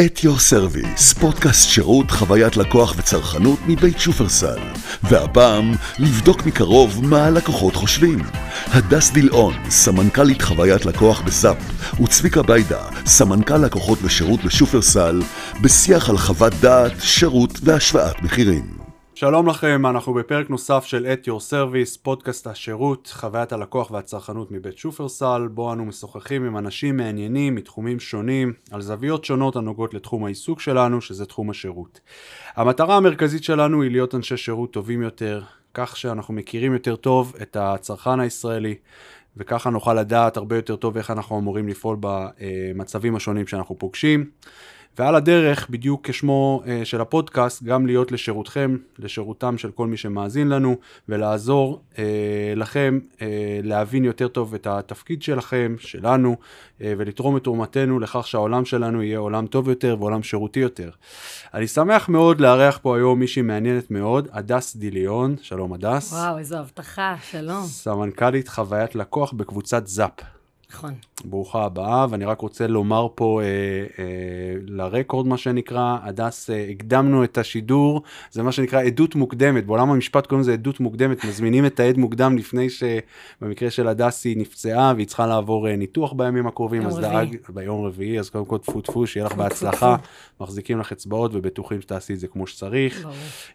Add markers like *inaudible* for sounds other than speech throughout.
At Your Service, פודקאסט שירות, חוויית לקוח וצרכנות מבית שופרסל. והפעם, לבדוק מקרוב מה הלקוחות חושבים. הדס דילאון, סמנכ"לית חוויית לקוח בזאפ, וצביקה ביידה, סמנכ"ל לקוחות ושירות בשופרסל, בשיח על חוות דעת, שירות והשוואת מחירים. שלום לכם, אנחנו בפרק נוסף של At Your Service, פודקאסט השירות, חוויית הלקוח והצרכנות מבית שופרסל, בו אנו משוחחים עם אנשים מעניינים מתחומים שונים, על זוויות שונות הנוגעות לתחום העיסוק שלנו, שזה תחום השירות. המטרה המרכזית שלנו היא להיות אנשי שירות טובים יותר, כך שאנחנו מכירים יותר טוב את הצרכן הישראלי, וככה נוכל לדעת הרבה יותר טוב איך אנחנו אמורים לפעול במצבים השונים שאנחנו פוגשים. ועל הדרך, בדיוק כשמו uh, של הפודקאסט, גם להיות לשירותכם, לשירותם של כל מי שמאזין לנו, ולעזור uh, לכם uh, להבין יותר טוב את התפקיד שלכם, שלנו, uh, ולתרום את תרומתנו לכך שהעולם שלנו יהיה עולם טוב יותר ועולם שירותי יותר. אני שמח מאוד לארח פה היום מישהי מעניינת מאוד, הדס דיליון, שלום הדס. וואו, איזו הבטחה, שלום. סמנכ"לית חוויית לקוח בקבוצת זאפ. נכון. ברוכה הבאה, ואני רק רוצה לומר פה אה, אה, ל record, מה שנקרא, הדס, אה, הקדמנו את השידור, זה מה שנקרא עדות מוקדמת, בעולם המשפט קוראים לזה עדות מוקדמת, מזמינים את העד מוקדם לפני שבמקרה של הדס היא נפצעה והיא צריכה לעבור אה, ניתוח בימים הקרובים, אז רביעי. דאג, ביום רביעי, אז קודם כל טפו טפו, שיהיה לך בהצלחה, מחזיקים לך אצבעות ובטוחים שתעשי את זה כמו שצריך.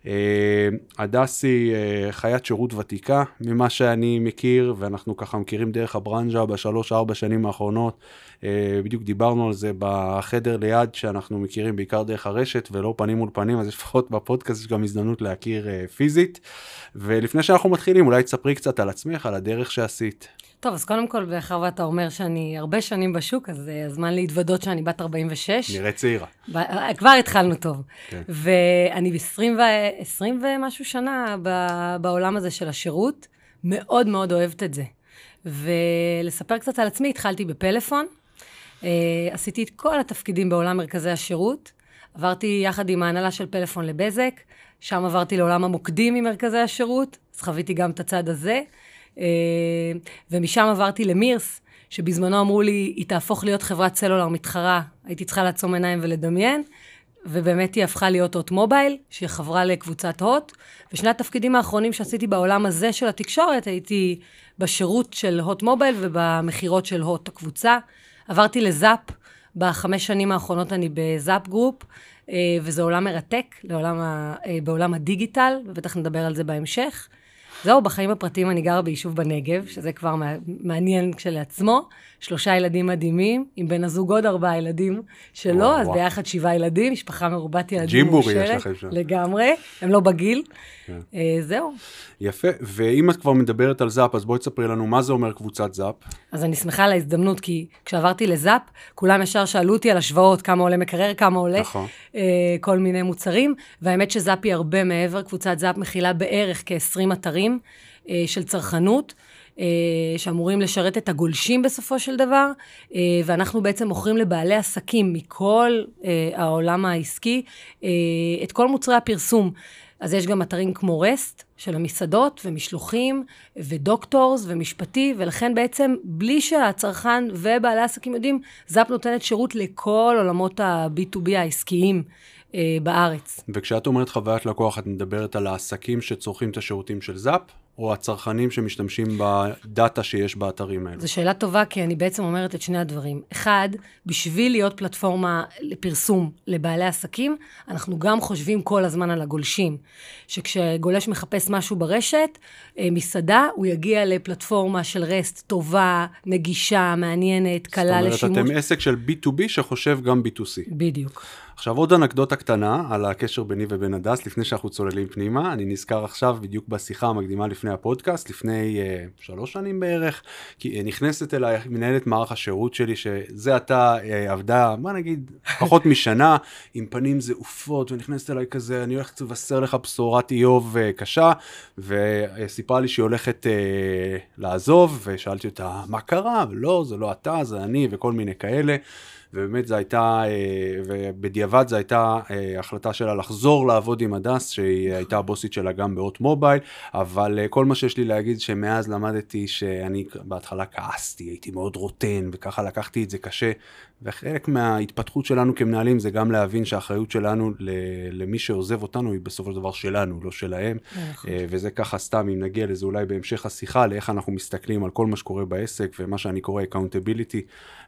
אה, הדס היא אה, חיית שירות ותיקה ממה שאני מכיר, ואנחנו ככה מכירים דרך הברנז'ה בשלוש-ארבע שנים האחרונות. אה, בדיוק דיברנו על זה בחדר ליד, שאנחנו מכירים בעיקר דרך הרשת ולא פנים מול פנים, אז לפחות בפודקאסט יש גם הזדמנות להכיר אה, פיזית. ולפני שאנחנו מתחילים, אולי תספרי קצת על עצמך, על הדרך שעשית. טוב, אז קודם כל, מאחר ואתה אומר שאני הרבה שנים בשוק, אז אה, הזמן להתוודות שאני בת 46. נראית צעירה. ב- כבר התחלנו טוב. כן. ואני ב-20 ו- 20 ומשהו שנה ב- בעולם הזה של השירות, מאוד מאוד אוהבת את זה. ולספר קצת על עצמי, התחלתי בפלאפון, אה, עשיתי את כל התפקידים בעולם מרכזי השירות, עברתי יחד עם ההנהלה של פלאפון לבזק, שם עברתי לעולם המוקדים ממרכזי השירות, אז חוויתי גם את הצד הזה, אה, ומשם עברתי למירס, שבזמנו אמרו לי, היא תהפוך להיות חברת סלולר מתחרה, הייתי צריכה לעצום עיניים ולדמיין, ובאמת היא הפכה להיות הוט מובייל, שהיא חברה לקבוצת הוט, ושני התפקידים האחרונים שעשיתי בעולם הזה של התקשורת, הייתי בשירות של הוט מובייל ובמכירות של הוט הקבוצה. עברתי לזאפ, בחמש שנים האחרונות אני בזאפ גרופ, אה, וזה עולם מרתק, לעולם ה, אה, בעולם הדיגיטל, ובטח נדבר על זה בהמשך. זהו, בחיים הפרטיים אני גרה ביישוב בנגב, שזה כבר מע- מעניין כשלעצמו. שלושה ילדים מדהימים, עם בן הזוג עוד ארבעה ילדים שלו, וואו, אז וואו. ביחד שבעה ילדים, משפחה מרובת ילדים ג'ימבורי יש. לכם שם. לגמרי, הם לא בגיל. כן. אה, זהו. יפה, ואם את כבר מדברת על זאפ, אז בואי תספרי לנו מה זה אומר קבוצת זאפ. אז אני שמחה על ההזדמנות, כי כשעברתי לזאפ, כולם ישר שאלו אותי על השוואות, כמה עולה מקרר, כמה עולה נכון. אה, כל מיני מוצרים, והאמת שזאפ היא הרבה מעבר, קבוצת זאפ מכילה בערך כ-20 אתרים אה, של צרכנות. אה, שאמורים לשרת את הגולשים בסופו של דבר, אה, ואנחנו בעצם מוכרים לבעלי עסקים מכל העולם העסקי את כל מוצרי הפרסום. אז יש גם אתרים כמו רסט של המסעדות ומשלוחים ודוקטורס ומשפטי, ולכן בעצם בלי שהצרכן ובעלי העסקים יודעים, זאפ נותנת שירות לכל עולמות ה-B2B העסקיים אה, בארץ. וכשאת אומרת חוויית לקוח, את מדברת על העסקים שצורכים את השירותים של זאפ, או הצרכנים שמשתמשים בדאטה שיש באתרים האלו? זו שאלה טובה, כי אני בעצם אומרת את שני הדברים. אחד, בשביל להיות פלטפורמה לפרסום לבעלי עסקים, אנחנו גם חושבים כל הזמן על הגולשים. שכשגולש מחפש משהו ברשת, אה, מסעדה, הוא יגיע לפלטפורמה של רסט טובה, נגישה, מעניינת, קלה זאת לשימוש. אומרת, אתם עסק של B2B שחושב גם B2C. בדיוק. עכשיו עוד אנקדוטה קטנה על הקשר ביני ובין הדס, לפני שאנחנו צוללים פנימה, אני נזכר עכשיו בדיוק בשיחה המקדימה לפני הפודקאסט, לפני uh, שלוש שנים בערך, כי uh, נכנסת אליי מנהלת מערך השירות שלי, שזה עתה uh, עבדה, מה נגיד, פחות משנה, עם פנים זעופות, ונכנסת אליי כזה, אני הולכת לבשר לך בשורת איוב uh, קשה, וסיפרה לי שהיא הולכת uh, לעזוב, ושאלתי אותה, מה קרה? ולא, זה לא אתה, זה אני, וכל מיני כאלה. ובאמת זו הייתה, אה, ובדיעבד זו הייתה אה, החלטה שלה לחזור לעבוד עם הדס, שהיא הייתה הבוסית שלה גם באות מובייל, אבל אה, כל מה שיש לי להגיד שמאז למדתי שאני בהתחלה כעסתי, הייתי מאוד רוטן, וככה לקחתי את זה קשה, וחלק מההתפתחות שלנו כמנהלים זה גם להבין שהאחריות שלנו למי שעוזב אותנו היא בסופו של דבר שלנו, לא שלהם. נכון. וזה ככה סתם, אם נגיע לזה אולי בהמשך השיחה, לאיך אנחנו מסתכלים על כל מה שקורה בעסק, ומה שאני קורא accountability,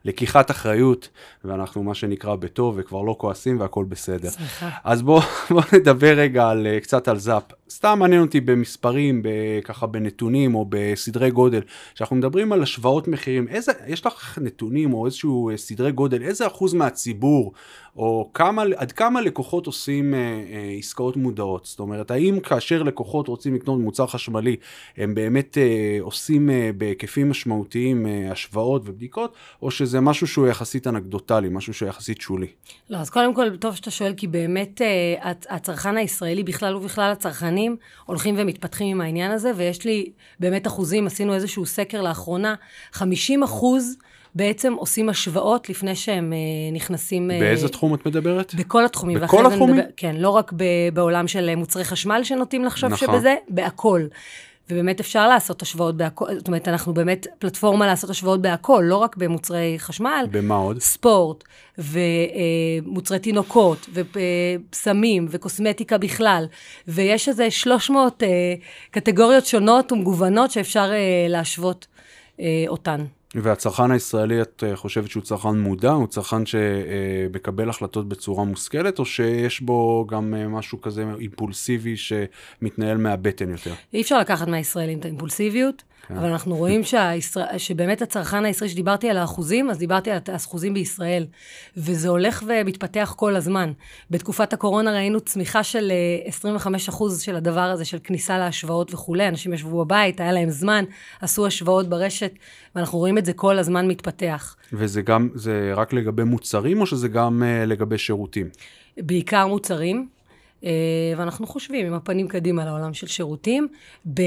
לקיחת אחריות, ואנחנו מה שנקרא בטוב, וכבר לא כועסים והכל בסדר. סליחה. אז בואו *laughs* בוא נדבר רגע על, קצת על זאפ. סתם מעניין אותי במספרים, ככה בנתונים או בסדרי גודל. כשאנחנו מדברים על השוואות מחירים, איזה, יש לך נתונים או איזשהו סדרי גודל, איזה אחוז מהציבור או כמה, עד כמה לקוחות עושים אה, אה, עסקאות מודעות? זאת אומרת, האם כאשר לקוחות רוצים לקנות מוצר חשמלי, הם באמת אה, עושים אה, בהיקפים משמעותיים אה, השוואות ובדיקות, או שזה משהו שהוא יחסית אנקדוטלי, משהו שהוא יחסית שולי? לא, אז קודם כל, טוב שאתה שואל, כי באמת אה, הצרכן הישראלי בכלל ובכלל הצרכנים הולכים ומתפתחים עם העניין הזה, ויש לי באמת אחוזים, עשינו איזשהו סקר לאחרונה, 50 אחוז, בעצם עושים השוואות לפני שהם uh, נכנסים... Uh, באיזה תחום את מדברת? בכל התחומים. בכל התחומים? מדבר, כן, לא רק ב, בעולם של מוצרי חשמל שנוטים לחשוב נכון. שבזה, בהכל. ובאמת אפשר לעשות השוואות בהכל, זאת אומרת, אנחנו באמת פלטפורמה לעשות השוואות בהכל, לא רק במוצרי חשמל. במה עוד? ספורט, ומוצרי תינוקות, וסמים, וקוסמטיקה בכלל. ויש איזה 300 uh, אה, קטגוריות שונות ומגוונות שאפשר uh, להשוות uh, אותן. והצרכן הישראלי, את אה, חושבת שהוא צרכן מודע? הוא צרכן שמקבל החלטות בצורה מושכלת, או שיש בו גם אה, משהו כזה אימפולסיבי שמתנהל מהבטן יותר? אי אפשר לקחת מהישראלים את האימפולסיביות. כן. אבל אנחנו רואים שהישראל, שבאמת הצרכן הישראלי, שדיברתי על האחוזים, אז דיברתי על האחוזים בישראל. וזה הולך ומתפתח כל הזמן. בתקופת הקורונה ראינו צמיחה של 25 אה, אחוז של הדבר הזה, של כניסה להשוואות וכולי. אנשים ישבו בבית, היה להם זמן, עשו השוואות ברשת, ואנחנו רואים את זה כל הזמן מתפתח. וזה גם, זה רק לגבי מוצרים, או שזה גם uh, לגבי שירותים? בעיקר מוצרים. אה, ואנחנו חושבים עם הפנים קדימה לעולם של שירותים. ב...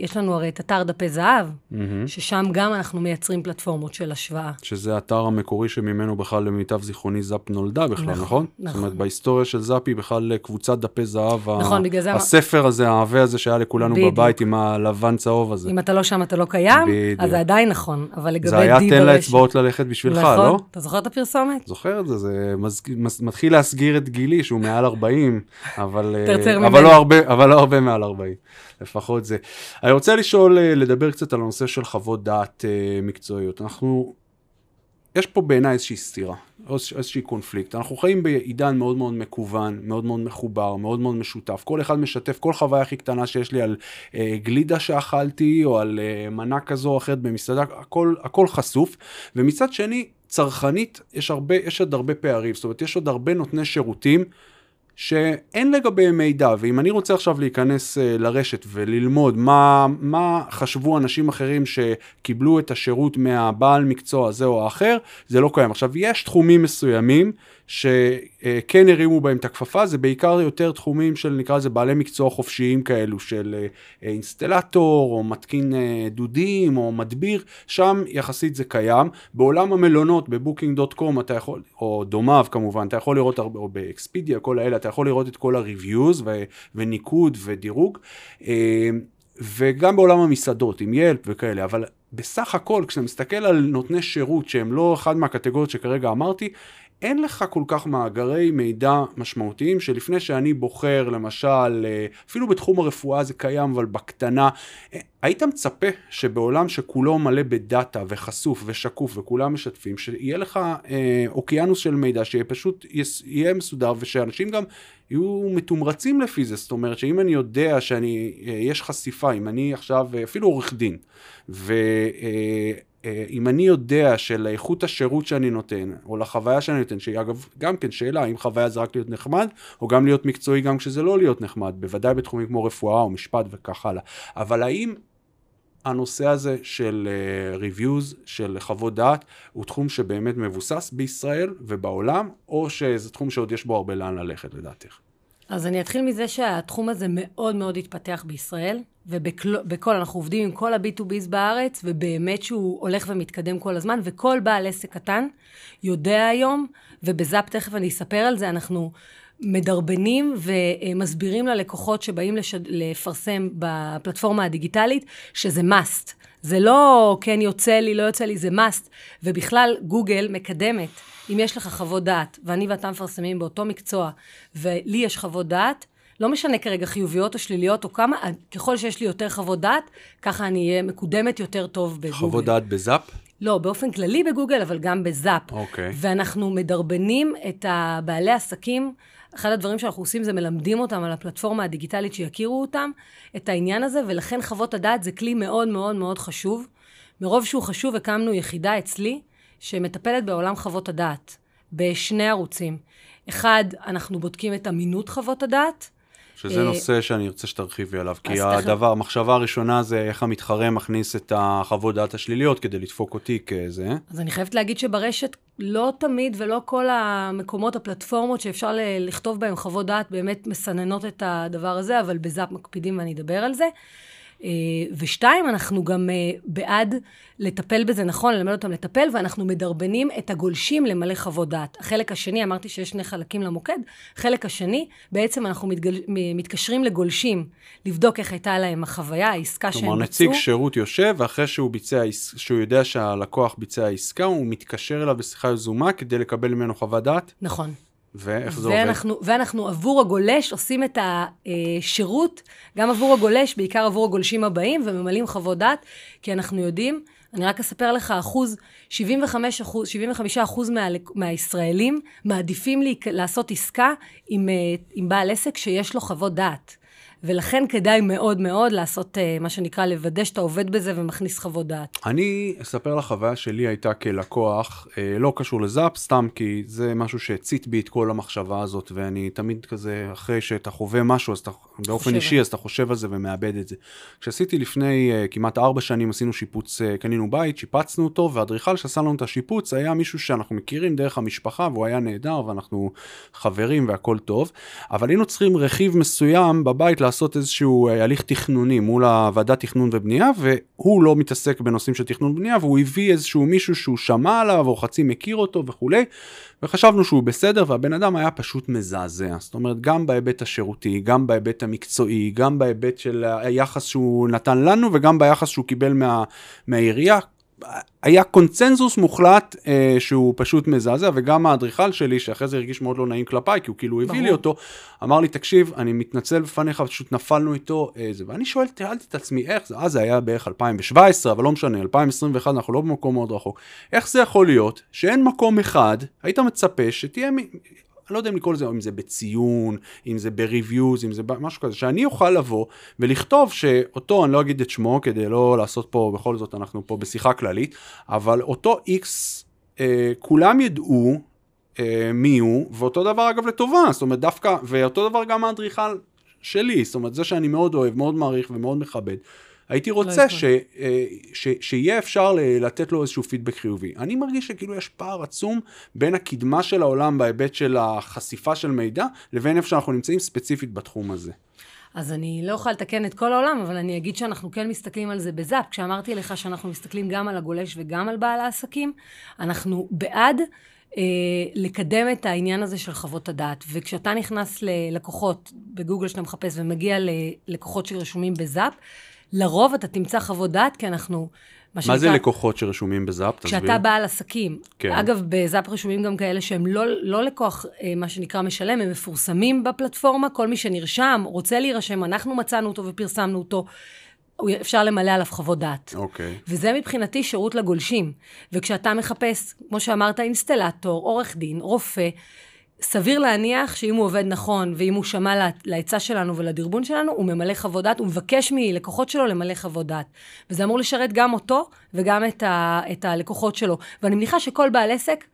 יש לנו הרי את אתר דפי זהב, mm-hmm. ששם גם אנחנו מייצרים פלטפורמות של השוואה. שזה האתר המקורי שממנו בכלל למיטב זיכרוני זאפ נולדה בכלל, נכון? נכון. נכון. זאת אומרת, בהיסטוריה של זאפ היא בכלל קבוצת דפי זהב. נכון, ה... זה... הספר הזה, העבה הזה שהיה לכולנו בדיוק. בבית עם הלבן צהוב הזה. אם אתה לא שם, אתה לא קיים, בדיוק. אז זה עדיין נכון, אבל לגבי די ברשת... זה היה תן לאצבעות ללכת בשבילך, נכון. לא? אתה זוכר את הפרסומת? זוכר את זה, זה מז... מתחיל להסגיר את גילי, שהוא מעל 40. *laughs* אבל, אה, אבל, לא הרבה, אבל לא הרבה מעל 40, לפחות זה. אני רוצה לשאול, אה, לדבר קצת על הנושא של חוות דעת אה, מקצועיות. אנחנו, יש פה בעיניי איזושהי סתירה, איזושהי קונפליקט. אנחנו חיים בעידן מאוד מאוד מקוון, מאוד מאוד מחובר, מאוד מאוד משותף. כל אחד משתף כל חוויה הכי קטנה שיש לי על אה, גלידה שאכלתי, או על אה, מנה כזו או אחרת במסעדה, הכל, הכל חשוף. ומצד שני, צרכנית, יש, הרבה, יש עוד הרבה פערים, זאת אומרת, יש עוד הרבה נותני שירותים. שאין לגביהם מידע, ואם אני רוצה עכשיו להיכנס uh, לרשת וללמוד מה, מה חשבו אנשים אחרים שקיבלו את השירות מהבעל מקצוע הזה או האחר, זה לא קיים. עכשיו, יש תחומים מסוימים שכן הרימו בהם את הכפפה, זה בעיקר יותר תחומים של נקרא לזה בעלי מקצוע חופשיים כאלו, של אה, אינסטלטור או מתקין אה, דודים או מדביר, שם יחסית זה קיים. בעולם המלונות, בבוקינג.קום אתה יכול, או דומיו כמובן, אתה יכול לראות, או באקספידיה, כל האלה, אתה יכול לראות את כל ה-reviews וניקוד ודירוג. אה, וגם בעולם המסעדות, עם ילפ וכאלה, אבל בסך הכל, כשאתה מסתכל על נותני שירות שהם לא אחד מהקטגוריות שכרגע אמרתי, אין לך כל כך מאגרי מידע משמעותיים שלפני שאני בוחר למשל, אה, אפילו בתחום הרפואה זה קיים אבל בקטנה, אה, היית מצפה שבעולם שכולו מלא בדאטה וחשוף ושקוף וכולם משתפים, שיהיה לך אה, אוקיינוס של מידע שיהיה פשוט יהיה מסודר ושאנשים גם יהיו מתומרצים לפי זה, זאת אומרת שאם אני יודע שאני, אה, יש חשיפה, אם אני עכשיו אפילו עורך דין, ו... אה, אה, אם אני יודע שלאיכות השירות שאני נותן, או לחוויה שאני נותן, שהיא אגב גם כן שאלה, האם חוויה זה רק להיות נחמד, או גם להיות מקצועי גם כשזה לא להיות נחמד, בוודאי בתחומים כמו רפואה או משפט וכך הלאה. אבל האם הנושא הזה של uh, reviews, של חוות דעת, הוא תחום שבאמת מבוסס בישראל ובעולם, או שזה תחום שעוד יש בו הרבה לאן ללכת לדעתך? אז אני אתחיל מזה שהתחום הזה מאוד מאוד התפתח בישראל. ובכל, אנחנו עובדים עם כל ה-B2Bs בארץ, ובאמת שהוא הולך ומתקדם כל הזמן, וכל בעל עסק קטן יודע היום, ובזאפ תכף אני אספר על זה, אנחנו מדרבנים ומסבירים ללקוחות שבאים לשד... לפרסם בפלטפורמה הדיגיטלית, שזה must. זה לא כן יוצא לי, לא יוצא לי, זה must. ובכלל, גוגל מקדמת, אם יש לך חוות דעת, ואני ואתה מפרסמים באותו מקצוע, ולי יש חוות דעת, לא משנה כרגע חיוביות או שליליות או כמה, ככל שיש לי יותר חוות דעת, ככה אני אהיה מקודמת יותר טוב בגוגל. חוות דעת בזאפ? לא, באופן כללי בגוגל, אבל גם בזאפ. אוקיי. ואנחנו מדרבנים את הבעלי עסקים, אחד הדברים שאנחנו עושים זה מלמדים אותם על הפלטפורמה הדיגיטלית שיכירו אותם, את העניין הזה, ולכן חוות הדעת זה כלי מאוד מאוד מאוד חשוב. מרוב שהוא חשוב, הקמנו יחידה אצלי, שמטפלת בעולם חוות הדעת, בשני ערוצים. אחד, אנחנו בודקים את אמינות חוות הדעת, שזה אה, נושא שאני ארצה שתרחיבי עליו, כי הדבר, המחשבה הראשונה זה איך המתחרה מכניס את החוות דעת השליליות כדי לדפוק אותי כזה. אז אני חייבת להגיד שברשת לא תמיד ולא כל המקומות, הפלטפורמות שאפשר לכתוב בהם חוות דעת באמת מסננות את הדבר הזה, אבל בזאפ מקפידים ואני אדבר על זה. אה, ושתיים, אנחנו גם אה, בעד לטפל בזה נכון, ללמד אותם לטפל, ואנחנו מדרבנים את הגולשים למלא חוות דעת. החלק השני, אמרתי שיש שני חלקים למוקד, חלק השני, בעצם אנחנו מתגל... מתקשרים לגולשים, לבדוק איך הייתה להם החוויה, העסקה שהם ביצעו. כלומר, נציג שירות יושב, ואחרי שהוא ביצע, שהוא יודע שהלקוח ביצע עסקה, הוא מתקשר אליו בשיחה יזומה כדי לקבל ממנו חוות דעת, נכון. ואיך זה עובד? ואנחנו, ואנחנו עבור הגולש עושים את השירות, גם עבור הגולש, בעיקר עבור הגולשים הבאים, וממלאים חוות דעת, כי אנחנו יודעים, אני רק אספר לך, אחוז, 75 אחוז, 75 אחוז מה, מהישראלים מעדיפים לי, לעשות עסקה עם, אה, עם בעל עסק שיש לו חוות דעת. ולכן כדאי מאוד מאוד לעשות אה, מה שנקרא, לוודא שאתה עובד בזה ומכניס חוות דעת. אני אספר לך, חוויה שלי הייתה כלקוח, אה, לא קשור לזאפ, סתם כי זה משהו שהצית בי את כל המחשבה הזאת, ואני תמיד כזה, אחרי שאתה חווה משהו, אז אתה, באופן חושב אישי, אז אתה חושב על זה ומאבד את זה. כשעשיתי לפני אה, כמעט ארבע שנים, עשינו שיפוץ, קנינו בית, שיפצנו אותו, והאדריכל שעשה לנו את השיפוץ היה מישהו שאנחנו מכירים דרך המשפחה, והוא היה נהדר, ואנחנו חברים והכל טוב, אבל היינו צריכים רכיב מסוים בבית לעשות איזשהו אה, הליך תכנוני מול הוועדת תכנון ובנייה, והוא לא מתעסק בנושאים של תכנון ובנייה, והוא הביא איזשהו מישהו שהוא שמע עליו, או חצי מכיר אותו וכולי, וחשבנו שהוא בסדר, והבן אדם היה פשוט מזעזע. זאת אומרת, גם בהיבט השירותי, גם בהיבט המקצועי, גם בהיבט של היחס שהוא נתן לנו, וגם ביחס שהוא קיבל מה, מהעירייה. היה קונצנזוס מוחלט אה, שהוא פשוט מזעזע, וגם האדריכל שלי, שאחרי זה הרגיש מאוד לא נעים כלפיי, כי הוא כאילו הביא לי. אותו, אמר לי, תקשיב, אני מתנצל בפניך, פשוט נפלנו איתו, אה, זה. ואני שואל, שאלתי את עצמי, איך זה, אז זה היה בערך 2017, אבל לא משנה, 2021, אנחנו לא במקום מאוד רחוק. איך זה יכול להיות שאין מקום אחד, היית מצפה שתהיה, מ- אני לא יודע אם לקרוא לזה, אם זה בציון, אם זה ב-reviews, אם זה משהו כזה, שאני אוכל לבוא ולכתוב שאותו, אני לא אגיד את שמו כדי לא לעשות פה, בכל זאת אנחנו פה בשיחה כללית, אבל אותו X, אה, כולם ידעו אה, מי הוא, ואותו דבר אגב לטובה, זאת אומרת דווקא, ואותו דבר גם האדריכל שלי, זאת אומרת זה שאני מאוד אוהב, מאוד מעריך ומאוד מכבד. הייתי רוצה יקרה. ש, אה, ש, שיהיה אפשר לתת לו איזשהו פידבק חיובי. אני מרגיש שכאילו יש פער עצום בין הקדמה של העולם בהיבט של החשיפה של מידע, לבין איפה שאנחנו נמצאים ספציפית בתחום הזה. אז אני לא יכולה לתקן את כל העולם, אבל אני אגיד שאנחנו כן מסתכלים על זה בזאפ. כשאמרתי לך שאנחנו מסתכלים גם על הגולש וגם על בעל העסקים, אנחנו בעד אה, לקדם את העניין הזה של חוות הדעת. וכשאתה נכנס ללקוחות בגוגל שאתה מחפש ומגיע ללקוחות שרשומים בזאפ, לרוב אתה תמצא חוות דעת, כי אנחנו... מה זה לקוחות שרשומים בזאפ? תסביר. כשאתה בעל עסקים. כן. אגב, בזאפ רשומים גם כאלה שהם לא, לא לקוח, אה, מה שנקרא, משלם, הם מפורסמים בפלטפורמה, כל מי שנרשם, רוצה להירשם, אנחנו מצאנו אותו ופרסמנו אותו, אפשר למלא עליו חוות דעת. אוקיי. וזה מבחינתי שירות לגולשים. וכשאתה מחפש, כמו שאמרת, אינסטלטור, עורך דין, רופא, סביר להניח שאם הוא עובד נכון, ואם הוא שמע לעצה שלנו ולדרבון שלנו, הוא ממלא חוות דעת, הוא מבקש מלקוחות שלו למלא חוות דעת. וזה אמור לשרת גם אותו וגם את, ה, את הלקוחות שלו. ואני מניחה שכל בעל עסק,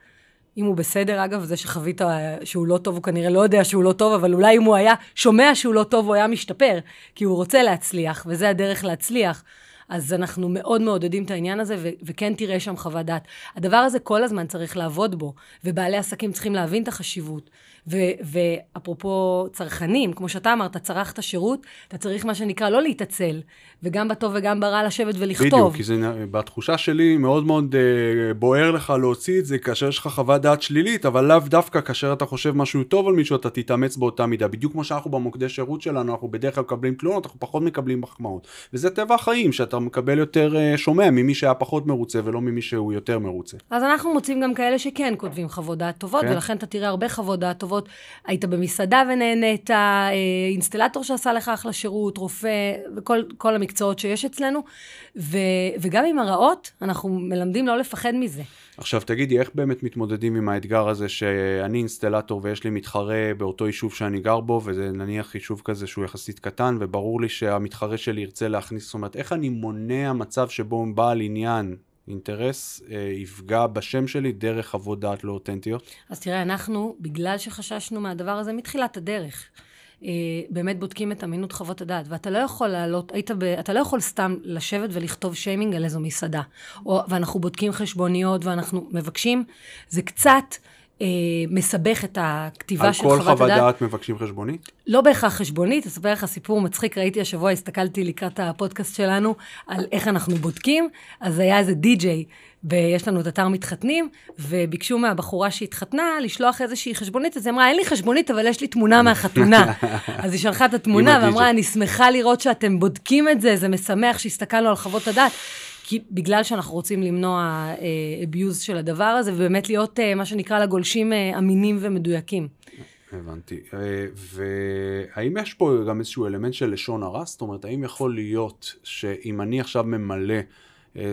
אם הוא בסדר, אגב, זה שחווית שהוא לא טוב, הוא כנראה לא יודע שהוא לא טוב, אבל אולי אם הוא היה שומע שהוא לא טוב, הוא היה משתפר, כי הוא רוצה להצליח, וזה הדרך להצליח. אז אנחנו מאוד מעודדים את העניין הזה, ו- וכן תראה שם חוות דעת. הדבר הזה כל הזמן צריך לעבוד בו, ובעלי עסקים צריכים להבין את החשיבות. ואפרופו צרכנים, כמו שאתה אמרת, צרכת שירות, אתה צריך מה שנקרא לא להתעצל, וגם בטוב וגם ברע לשבת ולכתוב. בדיוק, כי זה, בתחושה שלי מאוד מאוד uh, בוער לך להוציא את זה כאשר יש לך חוות דעת שלילית, אבל לאו דווקא כאשר אתה חושב משהו טוב על מישהו, אתה תתאמץ באותה מידה. בדיוק כמו שאנחנו במוקדי שירות שלנו, אנחנו בדרך כלל מקבלים תלונות, אנחנו פחות מקבלים מחמאות. וזה טבע החיים, שאתה מקבל יותר uh, שומע ממי שהיה פחות מרוצה ולא ממי שהוא יותר מרוצה. אז אנחנו מוצאים גם כאלה שכן כותבים חוות דעת טובות, כן. ולכן אתה תראה הרבה חוות דעת טובות. היית במסעדה ונהנית, אה, אינסטלטור שעשה לך אחלה שירות, רופא, וכל המקצועות שיש אצלנו. ו, וגם עם הרעות, אנחנו מלמדים לא לפחד מזה. עכשיו תגידי, איך באמת מתמודדים עם האתגר הזה שאני אינסטלטור ויש לי מתחרה באותו יישוב שאני גר בו, וזה נניח יישוב כזה שהוא יחסית קטן, וברור לי שהמתחרה שלי ירצה להכניס, זאת אומרת, איך אני מונע מצב שבו בעל עניין אינטרס אה, יפגע בשם שלי דרך חוות דעת לא אותנטיות? אז תראה, אנחנו, בגלל שחששנו מהדבר הזה מתחילת הדרך, אה, באמת בודקים את אמינות חוות הדעת, ואתה לא יכול לעלות, היית ב... אתה לא יכול סתם לשבת ולכתוב שיימינג על איזו מסעדה. או, ואנחנו בודקים חשבוניות ואנחנו מבקשים, זה קצת... אה, מסבך את הכתיבה של חוות הדעת. על כל חוות דעת מבקשים חשבונית? לא בהכרח חשבונית, אספר לך סיפור מצחיק, ראיתי השבוע, הסתכלתי לקראת הפודקאסט שלנו, על איך אנחנו בודקים, אז היה איזה די-ג'יי, ויש לנו את אתר מתחתנים, וביקשו מהבחורה שהתחתנה לשלוח איזושהי חשבונית, אז היא אמרה, אין לי חשבונית, אבל יש לי תמונה מהחתונה. *laughs* אז היא שלחה את התמונה ואמרה, אני שמחה לראות שאתם בודקים את זה, זה משמח שהסתכלנו על חוות הדעת. כי בגלל שאנחנו רוצים למנוע אה, של הדבר הזה, ובאמת להיות, אה, מה שנקרא, לגולשים אה, אמינים ומדויקים. הבנתי. והאם יש פה גם איזשהו אלמנט של לשון הרע? זאת אומרת, האם יכול להיות שאם אני עכשיו ממלא,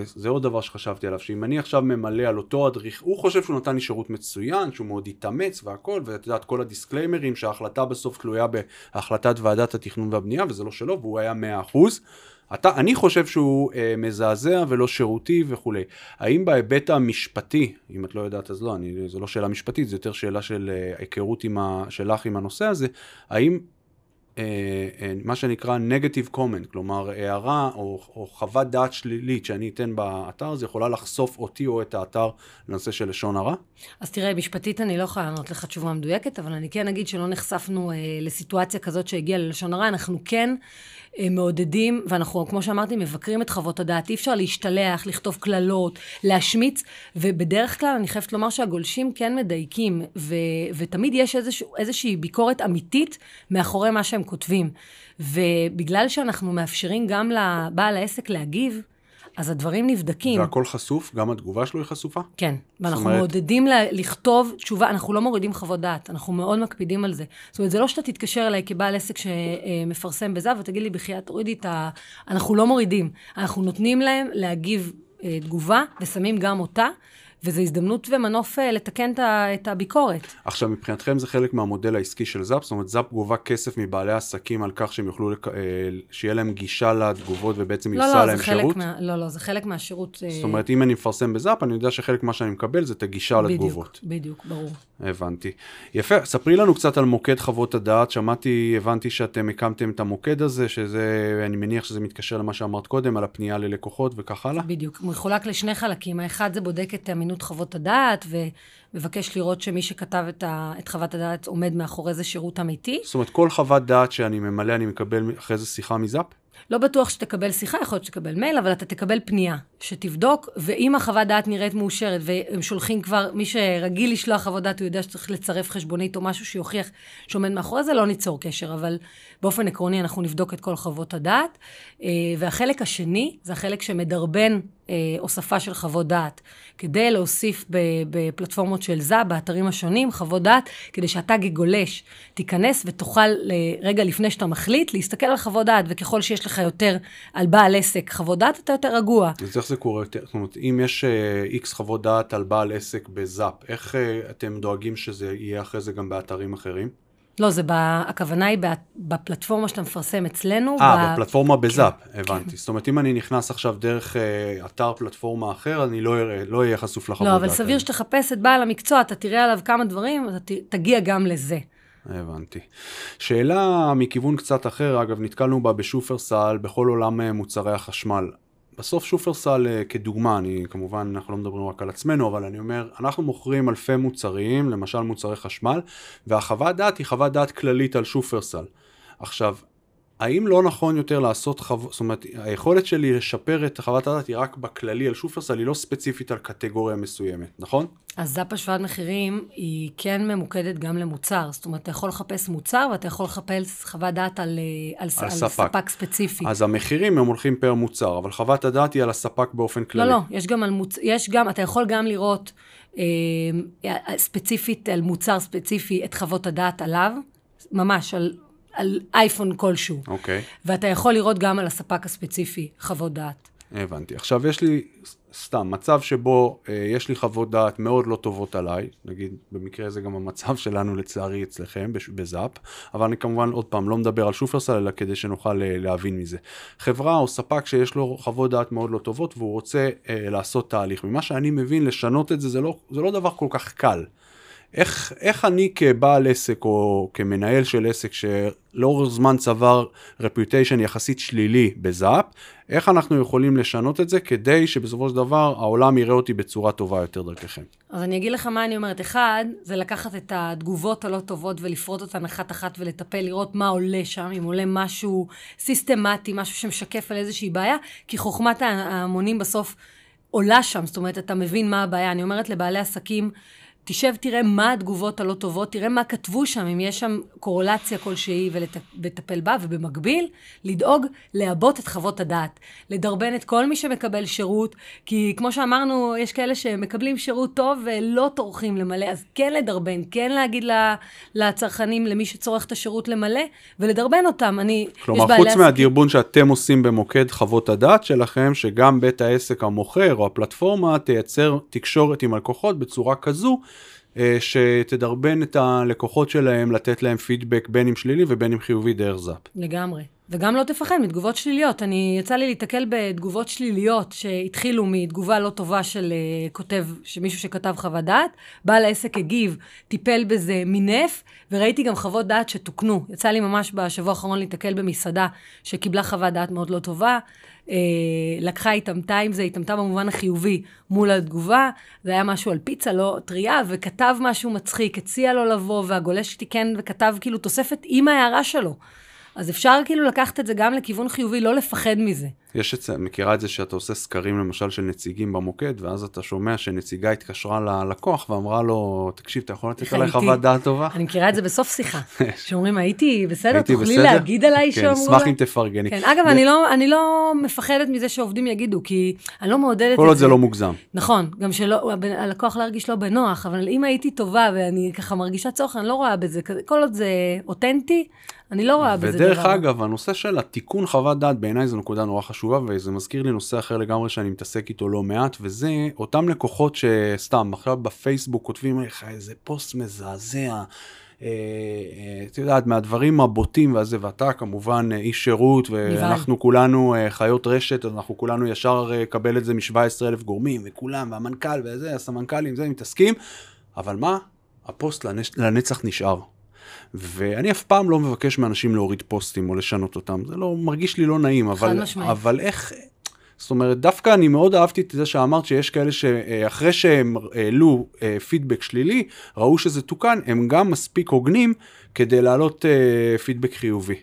זה עוד דבר שחשבתי עליו, שאם אני עכשיו ממלא על אותו אדריך, הוא חושב שהוא נתן לי שירות מצוין, שהוא מאוד התאמץ והכל, ואת יודעת, כל הדיסקליימרים, שההחלטה בסוף תלויה בהחלטת ועדת התכנון והבנייה, וזה לא שלו, והוא היה 100%. אתה, אני חושב שהוא אה, מזעזע ולא שירותי וכולי. האם בהיבט המשפטי, אם את לא יודעת אז לא, אני, זו לא שאלה משפטית, זו יותר שאלה של אה, היכרות עם ה, שלך עם הנושא הזה, האם אה, אה, מה שנקרא negative comment, כלומר הערה או, או חוות דעת שלילית שאני אתן באתר, זה יכולה לחשוף אותי או את האתר לנושא של לשון הרע? אז תראה, משפטית אני לא יכולה לענות לך תשובה מדויקת, אבל אני כן אגיד שלא נחשפנו אה, לסיטואציה כזאת שהגיעה ללשון הרע, אנחנו כן מעודדים, ואנחנו, כמו שאמרתי, מבקרים את חוות הדעת. אי אפשר להשתלח, לכתוב קללות, להשמיץ, ובדרך כלל אני חייבת לומר שהגולשים כן מדייקים, ו, ותמיד יש איזוש, איזושהי ביקורת אמיתית מאחורי מה שהם כותבים. ובגלל שאנחנו מאפשרים גם לבעל העסק להגיב, אז הדברים נבדקים. והכל חשוף? גם התגובה שלו היא חשופה? כן, ואנחנו אומרת... מעודדים לה, לכתוב תשובה, אנחנו לא מורידים חוות דעת, אנחנו מאוד מקפידים על זה. זאת אומרת, זה לא שאתה תתקשר אליי כבעל עסק שמפרסם בזה, ותגיד לי, בחייאת, תורידי את ה... אנחנו לא מורידים, אנחנו נותנים להם להגיב אה, תגובה, ושמים גם אותה. וזו הזדמנות ומנוף אה, לתקן את הביקורת. עכשיו, מבחינתכם זה חלק מהמודל העסקי של זאפ? זאת אומרת, זאפ גובה כסף מבעלי עסקים על כך שהם יוכלו, לק... אה, שיהיה להם גישה לתגובות ובעצם לא, יוסע לא, להם שירות? מה, לא, לא, זה חלק מהשירות. אה, זאת אומרת, אם אני מפרסם בזאפ, אני יודע שחלק מה שאני מקבל זה את הגישה בדיוק, לתגובות. בדיוק, ברור. הבנתי. יפה, ספרי לנו קצת על מוקד חוות הדעת. שמעתי, הבנתי שאתם הקמתם את המוקד הזה, שזה, אני מניח שזה מתקשר למה שאמרת קודם, על הפנייה ללקוחות וכך הלאה? בדיוק, מחולק לשני חלקים. האחד זה בודק את אמינות חוות הדעת. ומבקש לראות שמי שכתב את, ה, את חוות הדעת עומד מאחורי זה שירות אמיתי. זאת אומרת, כל חוות דעת שאני ממלא, אני מקבל אחרי זה שיחה מזאפ? לא בטוח שתקבל שיחה, יכול להיות שתקבל מייל, אבל אתה תקבל פנייה שתבדוק, ואם החוות דעת נראית מאושרת, והם שולחים כבר, מי שרגיל לשלוח חוות דעת, הוא יודע שצריך לצרף חשבונית או משהו שיוכיח שעומד מאחורי זה, לא ניצור קשר, אבל באופן עקרוני אנחנו נבדוק את כל חוות הדעת. אה, והחלק השני, זה החלק שמדרבן הוספה של חוות דעת, כדי להוסיף בפלטפורמות של זאב, באתרים השונים, חוות דעת, כדי שאתה כגולש תיכנס ותוכל רגע לפני שאתה מחליט, להסתכל על חוות דעת, וככל שיש לך יותר על בעל עסק חוות דעת, אתה יותר רגוע. אז איך זה קורה? זאת אומרת, אם יש איקס uh, חוות דעת על בעל עסק בזאפ, איך אתם דואגים שזה יהיה אחרי זה גם באתרים אחרים? לא, זה ב... הכוונה היא בפלטפורמה שאתה מפרסם אצלנו. אה, ב... בפלטפורמה בזאפ, כן, הבנתי. כן. זאת אומרת, אם אני נכנס עכשיו דרך uh, אתר פלטפורמה אחר, אני לא אהיה לא אהיה חשוף לחוות לא, אבל סביר שתחפש את בעל המקצוע, אתה תראה עליו כמה דברים, אתה תגיע גם לזה. הבנתי. שאלה מכיוון קצת אחר, אגב, נתקלנו בה בשופרסל, בכל עולם מוצרי החשמל. בסוף שופרסל אה, כדוגמה, אני כמובן, אנחנו לא מדברים רק על עצמנו, אבל אני אומר, אנחנו מוכרים אלפי מוצרים, למשל מוצרי חשמל, והחוות דעת היא חוות דעת כללית על שופרסל. עכשיו, האם לא נכון יותר לעשות חוות, זאת אומרת, היכולת שלי לשפר את חוות הדעת היא רק בכללי על שופרסל, היא לא ספציפית על קטגוריה מסוימת, נכון? אז זאפ השוואת מחירים היא כן ממוקדת גם למוצר. זאת אומרת, אתה יכול לחפש מוצר ואתה יכול לחפש חוות דעת על, אה, על, על על ספק. ספק ספציפי. אז המחירים הם הולכים פר מוצר, אבל חוות הדעת היא על הספק באופן כללי. לא, לא, יש גם על מוצ... יש גם, אתה יכול גם לראות אה, ספציפית על מוצר ספציפי את חוות הדעת עליו, ממש על, על אייפון כלשהו. אוקיי, ואתה יכול לראות גם על הספק הספציפי חוות דעת. הבנתי. עכשיו יש לי סתם מצב שבו אה, יש לי חוות דעת מאוד לא טובות עליי, נגיד במקרה הזה גם המצב *laughs* שלנו לצערי אצלכם בש- בזאפ, אבל אני כמובן עוד פעם לא מדבר על שופרסל אלא כדי שנוכל אה, להבין מזה. חברה או ספק שיש לו חוות דעת מאוד לא טובות והוא רוצה אה, לעשות תהליך. ממה שאני מבין לשנות את זה זה לא, זה לא דבר כל כך קל. איך, איך אני כבעל עסק או כמנהל של עסק שלאורך זמן צבר רפיוטיישן יחסית שלילי בזאפ, איך אנחנו יכולים לשנות את זה כדי שבסופו של דבר העולם יראה אותי בצורה טובה יותר דרככם. אז אני אגיד לך מה אני אומרת. אחד, זה לקחת את התגובות הלא טובות ולפרוט אותן אחת-אחת ולטפל, לראות מה עולה שם, אם עולה משהו סיסטמטי, משהו שמשקף על איזושהי בעיה, כי חוכמת ההמונים בסוף עולה שם, זאת אומרת, אתה מבין מה הבעיה. אני אומרת לבעלי עסקים, תשב, תראה מה התגובות הלא טובות, תראה מה כתבו שם, אם יש שם קורולציה כלשהי ולטפל בה, ובמקביל, לדאוג לעבות את חוות הדעת. לדרבן את כל מי שמקבל שירות, כי כמו שאמרנו, יש כאלה שמקבלים שירות טוב ולא טורחים למלא, אז כן לדרבן, כן להגיד לצרכנים, למי שצורך את השירות למלא, ולדרבן אותם. אני, כלומר, חוץ. מהדרבון שאתם עושים במוקד חוות הדעת שלכם, שגם בית העסק המוכר או הפלטפורמה תייצר תקשורת עם הלקוחות בצורה כזו, שתדרבן את הלקוחות שלהם, לתת להם פידבק בין אם שלילי ובין אם חיובי דרך זאפ. לגמרי. וגם לא תפחד מתגובות שליליות. אני, יצא לי להתקל בתגובות שליליות שהתחילו מתגובה לא טובה של uh, כותב, שמישהו שכתב חוות דעת, בעל העסק הגיב, טיפל בזה, מינף, וראיתי גם חוות דעת שתוקנו. יצא לי ממש בשבוע האחרון להתקל במסעדה שקיבלה חוות דעת מאוד לא טובה, uh, לקחה, התעמתה עם זה, התעמתה במובן החיובי מול התגובה, זה היה משהו על פיצה לא טריה, וכתב משהו מצחיק, הציע לו לבוא, והגולש תיקן וכתב כאילו תוספת עם ההערה שלו. אז אפשר כאילו לקחת את זה גם לכיוון חיובי, לא לפחד מזה. יש את זה, מכירה את זה שאתה עושה סקרים למשל של נציגים במוקד, ואז אתה שומע שנציגה התקשרה ללקוח ואמרה לו, תקשיב, אתה יכול לתת עליי חוות דעת טובה? אני מכירה את זה בסוף שיחה, *laughs* שאומרים, הייתי בסדר, תוכלי להגיד עליי שאמרו לה? כן, אשמח אם תפרגני. כן, אגב, אני לא, אני לא מפחדת מזה שעובדים יגידו, כי אני לא מעודדת את זה. כל עוד זה לא מוגזם. נכון, גם שהלקוח לא ירגיש לא בנוח, אבל אם הייתי טובה ואני ככה מרגישה צורך, אני לא רואה בזה, כל עוד זה אותנטי, אני לא רואה בזה דבר. ודרך אגב, הנושא של התיקון חוות דעת בעיניי זו נקודה נורא חשובה, וזה מזכיר לי נושא אחר לגמרי שאני מתעסק איתו לא מעט, וזה אותם לקוחות שסתם עכשיו בפייסבוק כותבים לך איזה פוסט מזעזע. את יודעת, מהדברים הבוטים והזה, ואתה כמובן איש שירות, ואנחנו כולנו חיות רשת, אז אנחנו כולנו ישר קבל את זה מ-17 אלף גורמים, וכולם, והמנכ"ל וזה, הסמנכ"לים, זה, מתעסקים, אבל מה? הפוסט לנצח נשאר. ואני אף פעם לא מבקש מאנשים להוריד פוסטים או לשנות אותם, זה לא, מרגיש לי לא נעים, אבל, אבל איך, זאת אומרת, דווקא אני מאוד אהבתי את זה שאמרת שיש כאלה שאחרי שהם העלו פידבק שלילי, ראו שזה תוקן, הם גם מספיק הוגנים כדי להעלות פידבק חיובי.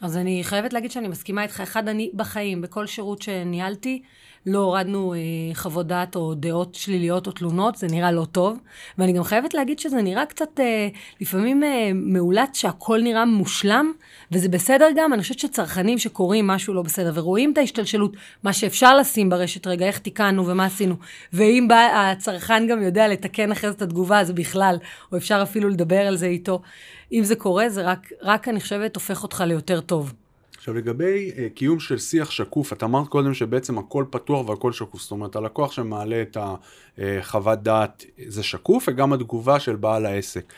אז אני חייבת להגיד שאני מסכימה איתך. אחד, אני בחיים, בכל שירות שניהלתי, לא הורדנו אה, חוות דעת או דעות שליליות או תלונות, זה נראה לא טוב. ואני גם חייבת להגיד שזה נראה קצת אה, לפעמים אה, מאולץ שהכל נראה מושלם, וזה בסדר גם, אני חושבת שצרכנים שקוראים משהו לא בסדר ורואים את ההשתלשלות, מה שאפשר לשים ברשת, רגע, איך תיקנו ומה עשינו, ואם בא, הצרכן גם יודע לתקן אחרי זה את התגובה, אז בכלל, או אפשר אפילו לדבר על זה איתו. אם זה קורה, זה רק, רק אני חושבת, הופך אותך ליותר טוב. עכשיו לגבי uh, קיום של שיח שקוף, את אמרת קודם שבעצם הכל פתוח והכל שקוף, זאת אומרת הלקוח שמעלה את החוות דעת זה שקוף וגם התגובה של בעל העסק.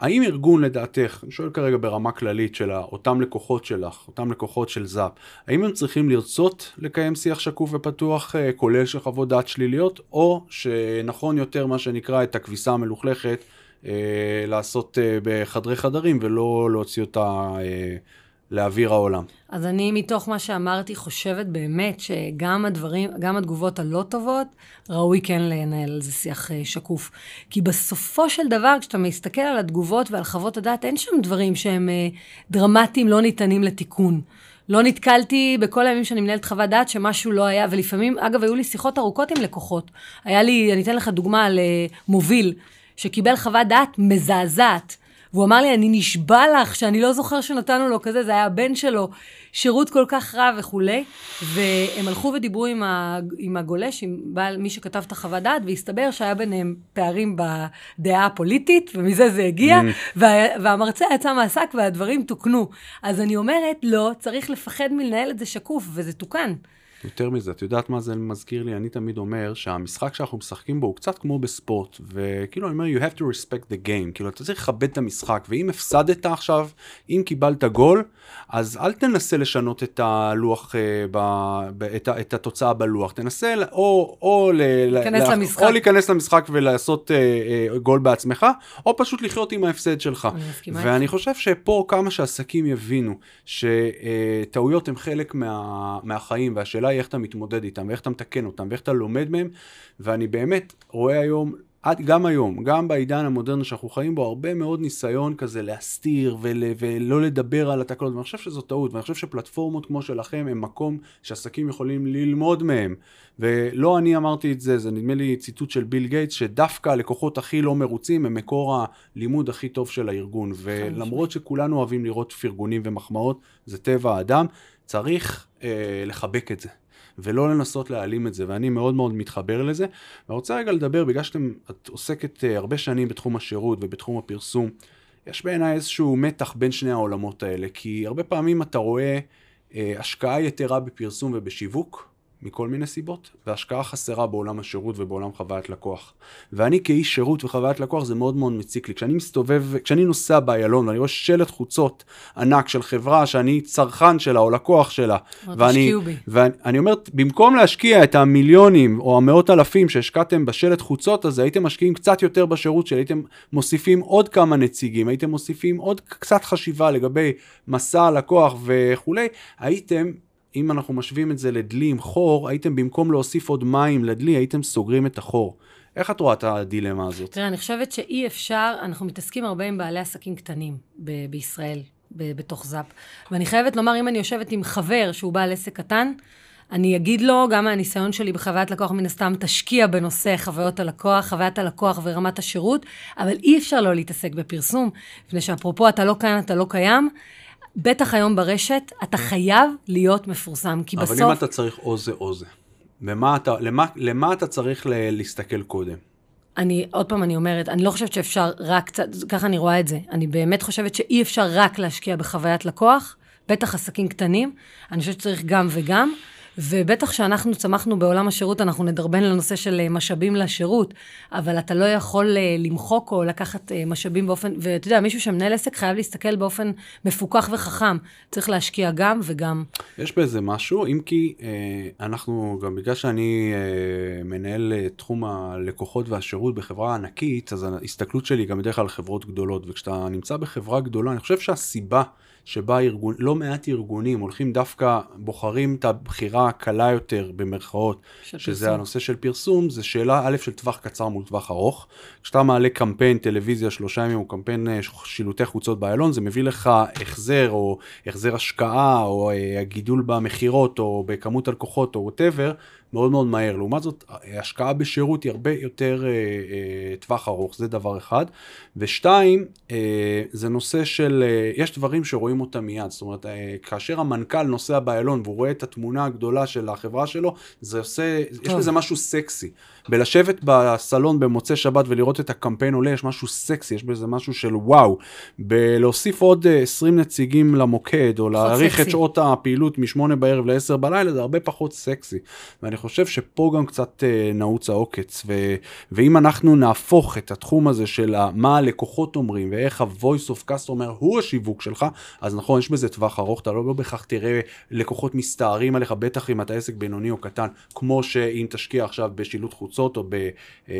האם ארגון לדעתך, אני שואל כרגע ברמה כללית של אותם לקוחות שלך, אותם לקוחות של זאפ, האם הם צריכים לרצות לקיים שיח שקוף ופתוח, uh, כולל של חוות דעת שליליות, או שנכון יותר מה שנקרא את הכביסה המלוכלכת, uh, לעשות uh, בחדרי חדרים ולא להוציא אותה... Uh, לאוויר העולם. אז אני, מתוך מה שאמרתי, חושבת באמת שגם הדברים, גם התגובות הלא טובות, ראוי כן לנהל על זה שיח אה, שקוף. כי בסופו של דבר, כשאתה מסתכל על התגובות ועל חוות הדעת, אין שם דברים שהם אה, דרמטיים, לא ניתנים לתיקון. לא נתקלתי בכל הימים שאני מנהלת חוות דעת שמשהו לא היה, ולפעמים, אגב, היו לי שיחות ארוכות עם לקוחות. היה לי, אני אתן לך דוגמה על אה, מוביל, שקיבל חוות דעת מזעזעת. והוא אמר לי, אני נשבע לך שאני לא זוכר שנתנו לו כזה, זה היה הבן שלו, שירות כל כך רע וכולי. והם הלכו ודיברו עם, ה, עם הגולש, עם בעל, מי שכתב את החוות דעת, והסתבר שהיה ביניהם פערים בדעה הפוליטית, ומזה זה הגיע, mm. וה, והמרצה יצא מהשק והדברים תוקנו. אז אני אומרת, לא, צריך לפחד מלנהל את זה שקוף, וזה תוקן. יותר מזה, את יודעת מה זה מזכיר לי? אני תמיד אומר שהמשחק שאנחנו משחקים בו הוא קצת כמו בספורט, וכאילו אני אומר, you have to respect the game, כאילו אתה צריך לכבד את המשחק, ואם הפסדת עכשיו, אם קיבלת גול, אז אל תנסה לשנות את הלוח, אה, ב, ב, את, את התוצאה בלוח, תנסה או, או, להיכנס ל, למשחק. או להיכנס למשחק ולעשות אה, אה, גול בעצמך, או פשוט לחיות עם ההפסד שלך. אני ואני חושב שפה כמה שעסקים יבינו שטעויות הן חלק מה, מהחיים, והשאלה היא איך אתה מתמודד איתם, ואיך אתה מתקן אותם, ואיך אתה לומד מהם, ואני באמת רואה היום, גם היום, גם בעידן המודרני שאנחנו חיים בו, הרבה מאוד ניסיון כזה להסתיר ול, ולא לדבר על התקלות, ואני חושב שזו טעות, ואני חושב שפלטפורמות כמו שלכם הם מקום שעסקים יכולים ללמוד מהם. ולא אני אמרתי את זה, זה נדמה לי ציטוט של ביל גייטס, שדווקא הלקוחות הכי לא מרוצים הם מקור הלימוד הכי טוב של הארגון. ולמרות שכולנו אוהבים לראות פרגונים ומחמאות, זה טבע האדם, צריך אה, לחבק את זה. ולא לנסות להעלים את זה, ואני מאוד מאוד מתחבר לזה. ואני רוצה רגע לדבר, בגלל שאת עוסקת uh, הרבה שנים בתחום השירות ובתחום הפרסום, יש בעיניי איזשהו מתח בין שני העולמות האלה, כי הרבה פעמים אתה רואה uh, השקעה יתרה בפרסום ובשיווק, מכל מיני סיבות, והשקעה חסרה בעולם השירות ובעולם חוויית לקוח. ואני כאיש שירות וחוויית לקוח זה מאוד מאוד מציק לי. כשאני מסתובב, כשאני נוסע באיילון ואני רואה שלט חוצות ענק של חברה שאני צרכן שלה או לקוח שלה, ואני, ואני אומר, במקום להשקיע את המיליונים או המאות אלפים שהשקעתם בשלט חוצות הזה, הייתם משקיעים קצת יותר בשירות שלי, הייתם מוסיפים עוד כמה נציגים, הייתם מוסיפים עוד קצת חשיבה לגבי מסע הלקוח וכולי, הייתם אם אנחנו משווים את זה לדלי עם חור, הייתם במקום להוסיף עוד מים לדלי, הייתם סוגרים את החור. איך את רואה את הדילמה הזאת? תראה, אני חושבת שאי אפשר, אנחנו מתעסקים הרבה עם בעלי עסקים קטנים ב- בישראל, ב- בתוך זאפ. ואני חייבת לומר, אם אני יושבת עם חבר שהוא בעל עסק קטן, אני אגיד לו, גם מהניסיון שלי בחוויית לקוח, מן הסתם, תשקיע בנושא חוויות הלקוח, חוויית הלקוח ורמת השירות, אבל אי אפשר לא להתעסק בפרסום, מפני שאפרופו אתה לא כאן, אתה לא קיים. בטח היום ברשת, אתה חייב להיות מפורסם, כי אבל בסוף... אבל אם אתה צריך או זה או זה, למה אתה, למה, למה אתה צריך ל- להסתכל קודם? אני, עוד פעם אני אומרת, אני לא חושבת שאפשר רק קצת, ככה אני רואה את זה. אני באמת חושבת שאי אפשר רק להשקיע בחוויית לקוח, בטח עסקים קטנים. אני חושבת שצריך גם וגם. ובטח שאנחנו צמחנו בעולם השירות, אנחנו נדרבן לנושא של אה, משאבים לשירות, אבל אתה לא יכול אה, למחוק או לקחת אה, משאבים באופן, ואתה יודע, מישהו שמנהל עסק חייב להסתכל באופן מפוקח וחכם. צריך להשקיע גם וגם. יש בזה משהו, אם כי אנחנו, גם בגלל שאני מנהל תחום הלקוחות והשירות בחברה ענקית, אז ההסתכלות שלי גם בדרך כלל חברות גדולות, וכשאתה נמצא בחברה גדולה, אני חושב שהסיבה... שבה ארגון, לא מעט ארגונים הולכים דווקא, בוחרים את הבחירה הקלה יותר, במרכאות, שזה פרסום. הנושא של פרסום, זה שאלה א' של טווח קצר מול טווח ארוך. כשאתה מעלה קמפיין טלוויזיה שלושה ימים, או קמפיין אה, שילוטי חוצות באיילון, זה מביא לך החזר, או החזר השקעה, או אה, הגידול במכירות, או בכמות הלקוחות, או whatever, מאוד מאוד מהר. לעומת זאת, השקעה בשירות היא הרבה יותר אה, אה, טווח ארוך, זה דבר אחד. ושתיים, אה, זה נושא של, אה, יש דברים שרואים אותם מיד. זאת אומרת, אה, כאשר המנכ"ל נוסע באיילון והוא רואה את התמונה הגדולה של החברה שלו, זה עושה, טוב. יש בזה משהו סקסי. בלשבת בסלון במוצאי שבת ולראות את הקמפיין עולה, יש משהו סקסי, יש בזה משהו של וואו. בלהוסיף עוד 20 אה, נציגים למוקד, או להאריך את שעות הפעילות מ-8 בערב ל-10 בלילה, זה הרבה פחות סקסי. ואני חושב שפה גם קצת uh, נעוץ העוקץ, ו- ואם אנחנו נהפוך את התחום הזה של מה הלקוחות אומרים, ואיך ה-voice of customer הוא השיווק שלך, אז נכון, יש בזה טווח ארוך, אתה לא, לא בהכרח תראה לקוחות מסתערים עליך, בטח אם אתה עסק בינוני או קטן, כמו שאם תשקיע עכשיו בשילוט חוצות או ב- uh,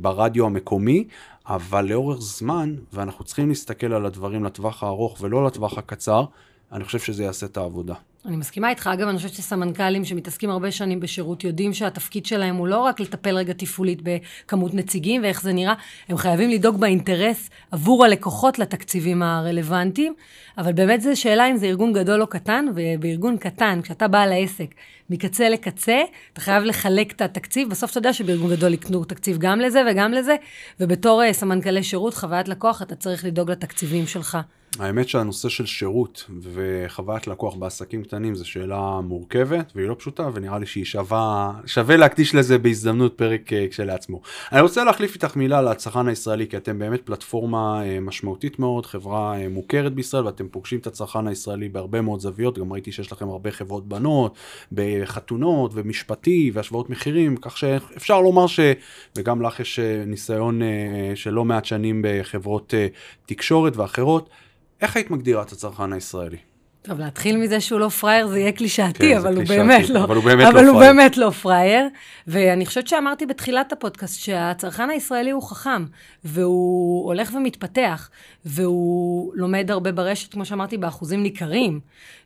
ברדיו המקומי, אבל לאורך זמן, ואנחנו צריכים להסתכל על הדברים לטווח הארוך ולא לטווח הקצר, אני חושב שזה יעשה את העבודה. אני מסכימה איתך. אגב, אני חושבת שסמנכ"לים שמתעסקים הרבה שנים בשירות יודעים שהתפקיד שלהם הוא לא רק לטפל רגע תפעולית בכמות נציגים ואיך זה נראה, הם חייבים לדאוג באינטרס עבור הלקוחות לתקציבים הרלוונטיים, אבל באמת זו שאלה אם זה ארגון גדול או קטן, ובארגון קטן, כשאתה בעל העסק, מקצה לקצה, אתה חייב לחלק את התקציב, בסוף אתה יודע שבארגון גדול יקנו תקציב גם לזה וגם לזה, ובתור uh, סמנכ"לי שירות, חוויית לקוח, אתה צריך לדאוג לתקציבים שלך. האמת שהנושא של שירות וחוויית לקוח בעסקים קטנים זו שאלה מורכבת והיא לא פשוטה ונראה לי שהיא שווה, שווה להקדיש לזה בהזדמנות פרק uh, כשלעצמו. אני רוצה להחליף איתך מילה לצרכן הישראלי כי אתם באמת פלטפורמה uh, משמעותית מאוד, חברה uh, מוכרת בישראל ואתם פוגשים את הצרכן הישראלי בהרבה מאוד זוויות, גם ראיתי שיש לכם הרבה חברות בנות, חתונות ומשפטי והשוואות מחירים, כך שאפשר לומר ש... וגם לך יש אה, ניסיון אה, של לא מעט שנים בחברות אה, תקשורת ואחרות. איך היית מגדירה את הצרכן הישראלי? טוב, להתחיל מזה שהוא לא פרייר זה יהיה קלישאתי, כן, אבל, הוא באמת לא, אבל הוא באמת אבל לא הוא. באמת לא פרייר. ואני חושבת שאמרתי בתחילת הפודקאסט שהצרכן הישראלי הוא חכם, והוא הולך ומתפתח, והוא לומד הרבה ברשת, כמו שאמרתי, באחוזים ניכרים,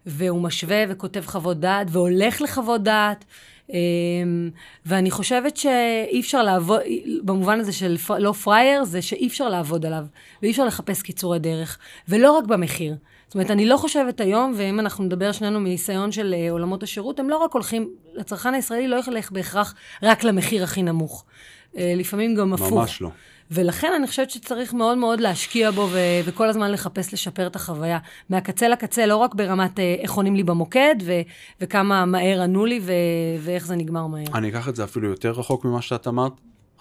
והוא משווה וכותב חוות דעת, והולך לחוות דעת. אמ, ואני חושבת שאי אפשר לעבוד, במובן הזה של לא פרייר, זה שאי אפשר לעבוד עליו, ואי אפשר לחפש קיצורי דרך, ולא רק במחיר. זאת אומרת, אני לא חושבת היום, ואם אנחנו נדבר שנינו מניסיון של uh, עולמות השירות, הם לא רק הולכים, לצרכן הישראלי לא ילך בהכרח רק למחיר הכי נמוך. Uh, לפעמים גם הפוך. ממש לא. ולכן אני חושבת שצריך מאוד מאוד להשקיע בו ו- וכל הזמן לחפש לשפר את החוויה. מהקצה לקצה, לא רק ברמת uh, איך עונים לי במוקד ו- וכמה מהר ענו לי ו- ואיך זה נגמר מהר. אני אקח את זה אפילו יותר רחוק ממה שאת אמרת.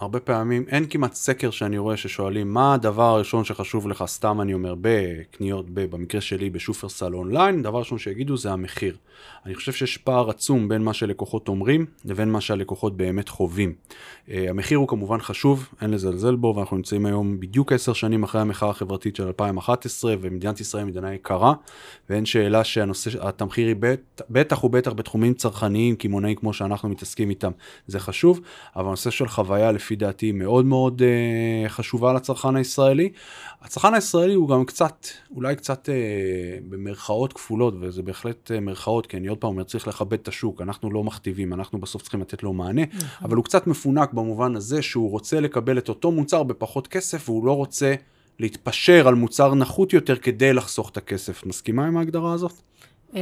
הרבה פעמים אין כמעט סקר שאני רואה ששואלים מה הדבר הראשון שחשוב לך, סתם אני אומר, בקניות, ב, במקרה שלי בשופרסל אונליין, דבר ראשון שיגידו זה המחיר. אני חושב שיש פער עצום בין מה שלקוחות אומרים לבין מה שהלקוחות באמת חווים. Uh, המחיר הוא כמובן חשוב, אין לזלזל בו, ואנחנו נמצאים היום בדיוק עשר שנים אחרי המחאה החברתית של 2011, ומדינת ישראל מדינה יקרה, ואין שאלה שהנושא, התמחיר היא בט, בטח ובטח בתחומים צרכניים, קמעונאים כמו שאנחנו מתעסקים איתם, זה חשוב, אבל הנושא של חוויה לפי דעתי מאוד מאוד uh, חשובה לצרכן הישראלי. הצרכן הישראלי הוא גם קצת, אולי קצת uh, במרכאות כפולות, וזה בהחלט uh, מרכאות, כי אני עוד פעם אומר, צריך לכבד את השוק, אנחנו לא מכתיבים, אנחנו בסוף צריכים לתת לו מענה, נכון. אבל הוא קצת מפונק במובן הזה שהוא רוצה לקבל את אותו מוצר בפחות כסף, והוא לא רוצה להתפשר על מוצר נחות יותר כדי לחסוך את הכסף. מסכימה עם ההגדרה הזאת? Uh,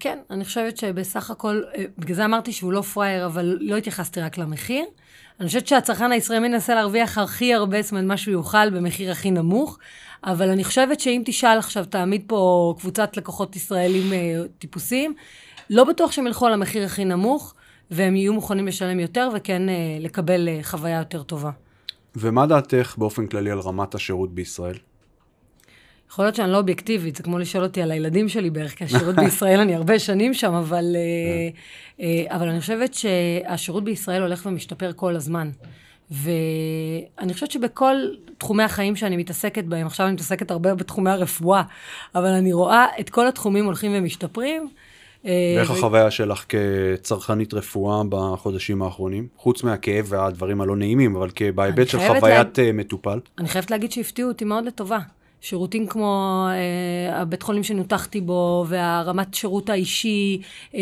כן, אני חושבת שבסך הכל, uh, בגלל זה אמרתי שהוא לא פראייר, אבל לא התייחסתי רק למחיר. אני חושבת שהצרכן הישראלי מנסה להרוויח הכי הרבה, זאת אומרת, מה שהוא יוכל במחיר הכי נמוך, אבל אני חושבת שאם תשאל עכשיו, תעמיד פה קבוצת לקוחות ישראלים uh, טיפוסיים, לא בטוח שהם ילכו על המחיר הכי נמוך, והם יהיו מוכנים לשלם יותר וכן uh, לקבל uh, חוויה יותר טובה. ומה דעתך באופן כללי על רמת השירות בישראל? יכול להיות שאני לא אובייקטיבית, זה כמו לשאול אותי על הילדים שלי בערך, כי השירות *laughs* בישראל, אני הרבה שנים שם, אבל, uh, uh, אבל אני חושבת שהשירות בישראל הולך ומשתפר כל הזמן. ואני חושבת שבכל תחומי החיים שאני מתעסקת בהם, עכשיו אני מתעסקת הרבה בתחומי הרפואה, אבל אני רואה את כל התחומים הולכים ומשתפרים. אה, ואיך החוויה שלך כצרכנית רפואה בחודשים האחרונים? חוץ מהכאב והדברים הלא נעימים, אבל בהיבט של חוויית לה... מטופל. אני חייבת להגיד שהפתיעו אותי מאוד לטובה. שירותים כמו אה, הבית חולים שנותחתי בו, והרמת שירות האישי, אה,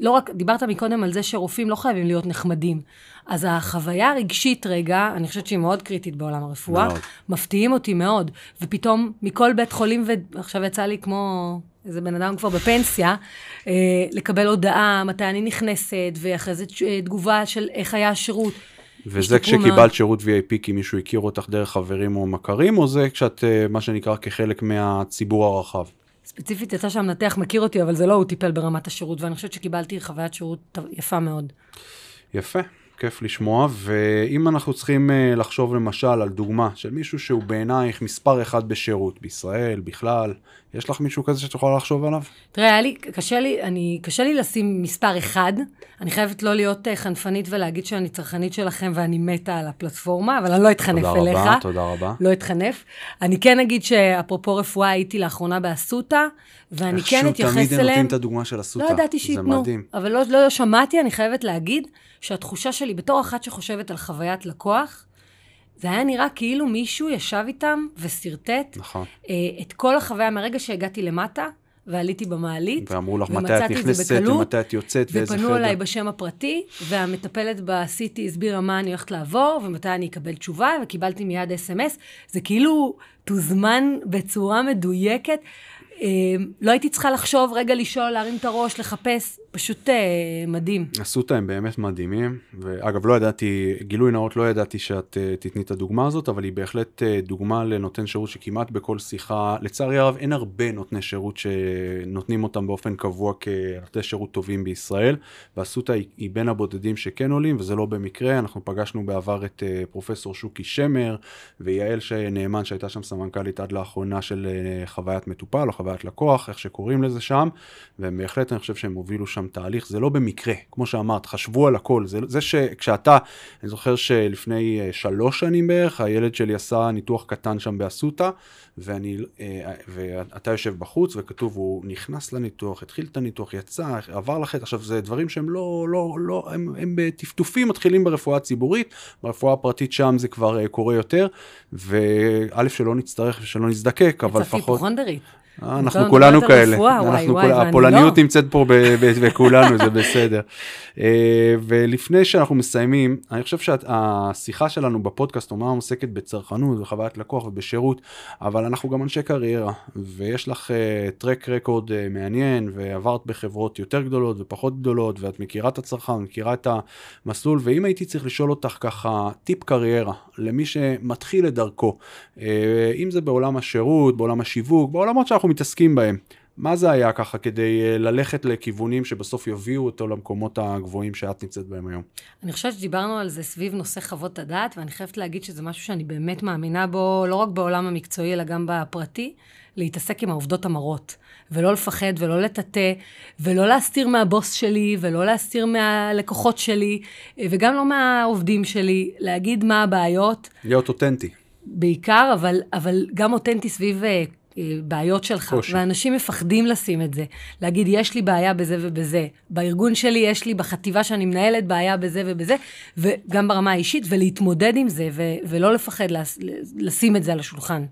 לא רק, דיברת מקודם על זה שרופאים לא חייבים להיות נחמדים. אז החוויה הרגשית רגע, אני חושבת שהיא מאוד קריטית בעולם הרפואה, מאוד. מפתיעים אותי מאוד. ופתאום מכל בית חולים, ועכשיו יצא לי כמו איזה בן אדם כבר בפנסיה, אה, לקבל הודעה מתי אני נכנסת, ואחרי זה תגובה של איך היה השירות. וזה כשקיבלת מאוד. שירות VIP כי מישהו הכיר אותך דרך חברים או מכרים, או זה כשאת, אה, מה שנקרא, כחלק מהציבור הרחב? ספציפית יצא שהמנתח מכיר אותי, אבל זה לא הוא טיפל ברמת השירות, ואני חושבת שקיבלתי חוויית שירות יפה מאוד. יפה. כיף לשמוע, ואם אנחנו צריכים uh, לחשוב למשל על דוגמה של מישהו שהוא בעינייך מספר אחד בשירות בישראל, בכלל, יש לך מישהו כזה שאת יכולה לחשוב עליו? תראה, היה לי, קשה לי, אני, קשה לי לשים מספר אחד. אני חייבת לא להיות uh, חנפנית ולהגיד שאני צרכנית שלכם ואני מתה על הפלטפורמה, אבל אני לא אתחנף תודה אליך. תודה רבה, תודה רבה. לא אתחנף. אני כן אגיד שאפרופו רפואה, הייתי לאחרונה באסותא, ואני כן אתייחס אליהם. איכשהו תמיד הם נותנים את הדוגמה של אסותא. לא ידעתי שייתנו, אבל לא, לא שמעתי, אני חייבת להגיד שהתחושה שלי, בתור אחת שחושבת על חוויית לקוח, זה היה נראה כאילו מישהו ישב איתם ושרטט נכון. אה, את כל החוויה מהרגע שהגעתי למטה, ועליתי במעלית. ואמרו לך מתי את נכנסת ומתי את יוצאת ואיזה חדר. ופנו אליי בשם הפרטי, והמטפלת ב-CT הסבירה מה אני הולכת לעבור, ומתי אני אקבל תשובה, וקיבלתי מיד אס.אם.אס. זה כאילו תוזמן בצורה מדויקת. אה, לא הייתי צריכה לחשוב, רגע לשאול, להרים את הראש, לחפש, פשוט אה, מדהים. אסותא הם באמת מדהימים, ואגב, לא ידעתי, גילוי נאות, לא ידעתי שאת uh, תתני את הדוגמה הזאת, אבל היא בהחלט uh, דוגמה לנותן שירות שכמעט בכל שיחה, לצערי הרב, אין הרבה נותני שירות שנותנים אותם באופן קבוע כנותני שירות טובים בישראל, ואסותא היא, היא בין הבודדים שכן עולים, וזה לא במקרה, אנחנו פגשנו בעבר את uh, פרופסור שוקי שמר, ויעל נאמן, שהייתה שם סמנכ"לית עד לאחרונה של uh, חוויית מטופל, או חוויית לקוח, איך שקוראים לזה שם, ובהחלט אני חושב שהם הובילו שם תהליך, זה לא במקרה, כמו שאמרת, חשבו על הכל, זה, זה שכשאתה, אני זוכר שלפני אה, שלוש שנים בערך, הילד שלי עשה ניתוח קטן שם באסותא, ואני, אה, ואתה יושב בחוץ, וכתוב, הוא נכנס לניתוח, התחיל את הניתוח, יצא, עבר לחטא, עכשיו זה דברים שהם לא, לא, לא, הם, הם בטפטופים מתחילים ברפואה הציבורית, ברפואה הפרטית שם זה כבר אה, קורה יותר, וא' שלא נצטרך ושלא נזדקק, אבל לפחות... יצאתי היפוכונדרית. אה, אנחנו כולנו כאלה. אנחנו כל... הפולניות לא. נמצאת פה בכולנו, זה בסדר. אה, ולפני שאנחנו מסיימים, אני חושב שהשיחה שלנו בפודקאסט אומנם עוסקת בצרכנות וחוויית לקוח ובשירות, אבל אנחנו גם אנשי קריירה, ויש לך טרק uh, רקורד מעניין, ועברת בחברות יותר גדולות ופחות גדולות, ואת מכירה את הצרכן, מכירה את המסלול, ואם הייתי צריך לשאול אותך ככה טיפ קריירה למי שמתחיל את דרכו, אם זה בעולם השירות, בעולם השיווק, בעולמות שאנחנו מתעסקים בהם. מה זה היה ככה כדי אה, ללכת לכיוונים שבסוף יביאו אותו למקומות הגבוהים שאת נמצאת בהם היום? אני חושבת שדיברנו על זה סביב נושא חוות הדעת, ואני חייבת להגיד שזה משהו שאני באמת מאמינה בו, לא רק בעולם המקצועי, אלא גם בפרטי, להתעסק עם העובדות המרות. ולא לפחד, ולא לטאטא, ולא להסתיר מהבוס שלי, ולא להסתיר מהלקוחות שלי, אה, וגם לא מהעובדים שלי, להגיד מה הבעיות. להיות אותנטי. בעיקר, אבל, אבל גם אותנטי סביב אה, בעיות שלך, קושי. ואנשים מפחדים לשים את זה. להגיד, יש לי בעיה בזה ובזה. בארגון שלי יש לי, בחטיבה שאני מנהלת, בעיה בזה ובזה, וגם ברמה האישית, ולהתמודד עם זה, ו- ולא לפחד לשים את זה על השולחן.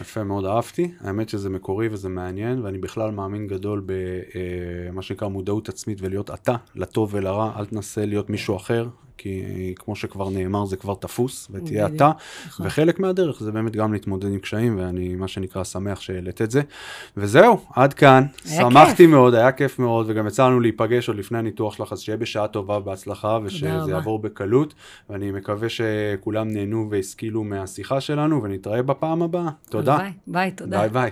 יפה מאוד, אהבתי. האמת שזה מקורי וזה מעניין, ואני בכלל מאמין גדול במה אה, שנקרא מודעות עצמית ולהיות אתה, לטוב ולרע, אל תנסה להיות מישהו אחר. כי כמו שכבר נאמר זה כבר תפוס, ותהיה אתה, נכון. וחלק מהדרך זה באמת גם להתמודד עם קשיים, ואני מה שנקרא שמח שהעלית את זה. וזהו, עד כאן, שמחתי כיף. מאוד, היה כיף מאוד, וגם יצא לנו להיפגש עוד לפני הניתוח שלך, אז שיהיה בשעה טובה ובהצלחה, ושזה יעבור בקלות, ואני מקווה שכולם נהנו והשכילו מהשיחה שלנו, ונתראה בפעם הבאה. תודה. ביי, ביי, תודה. ביי ביי.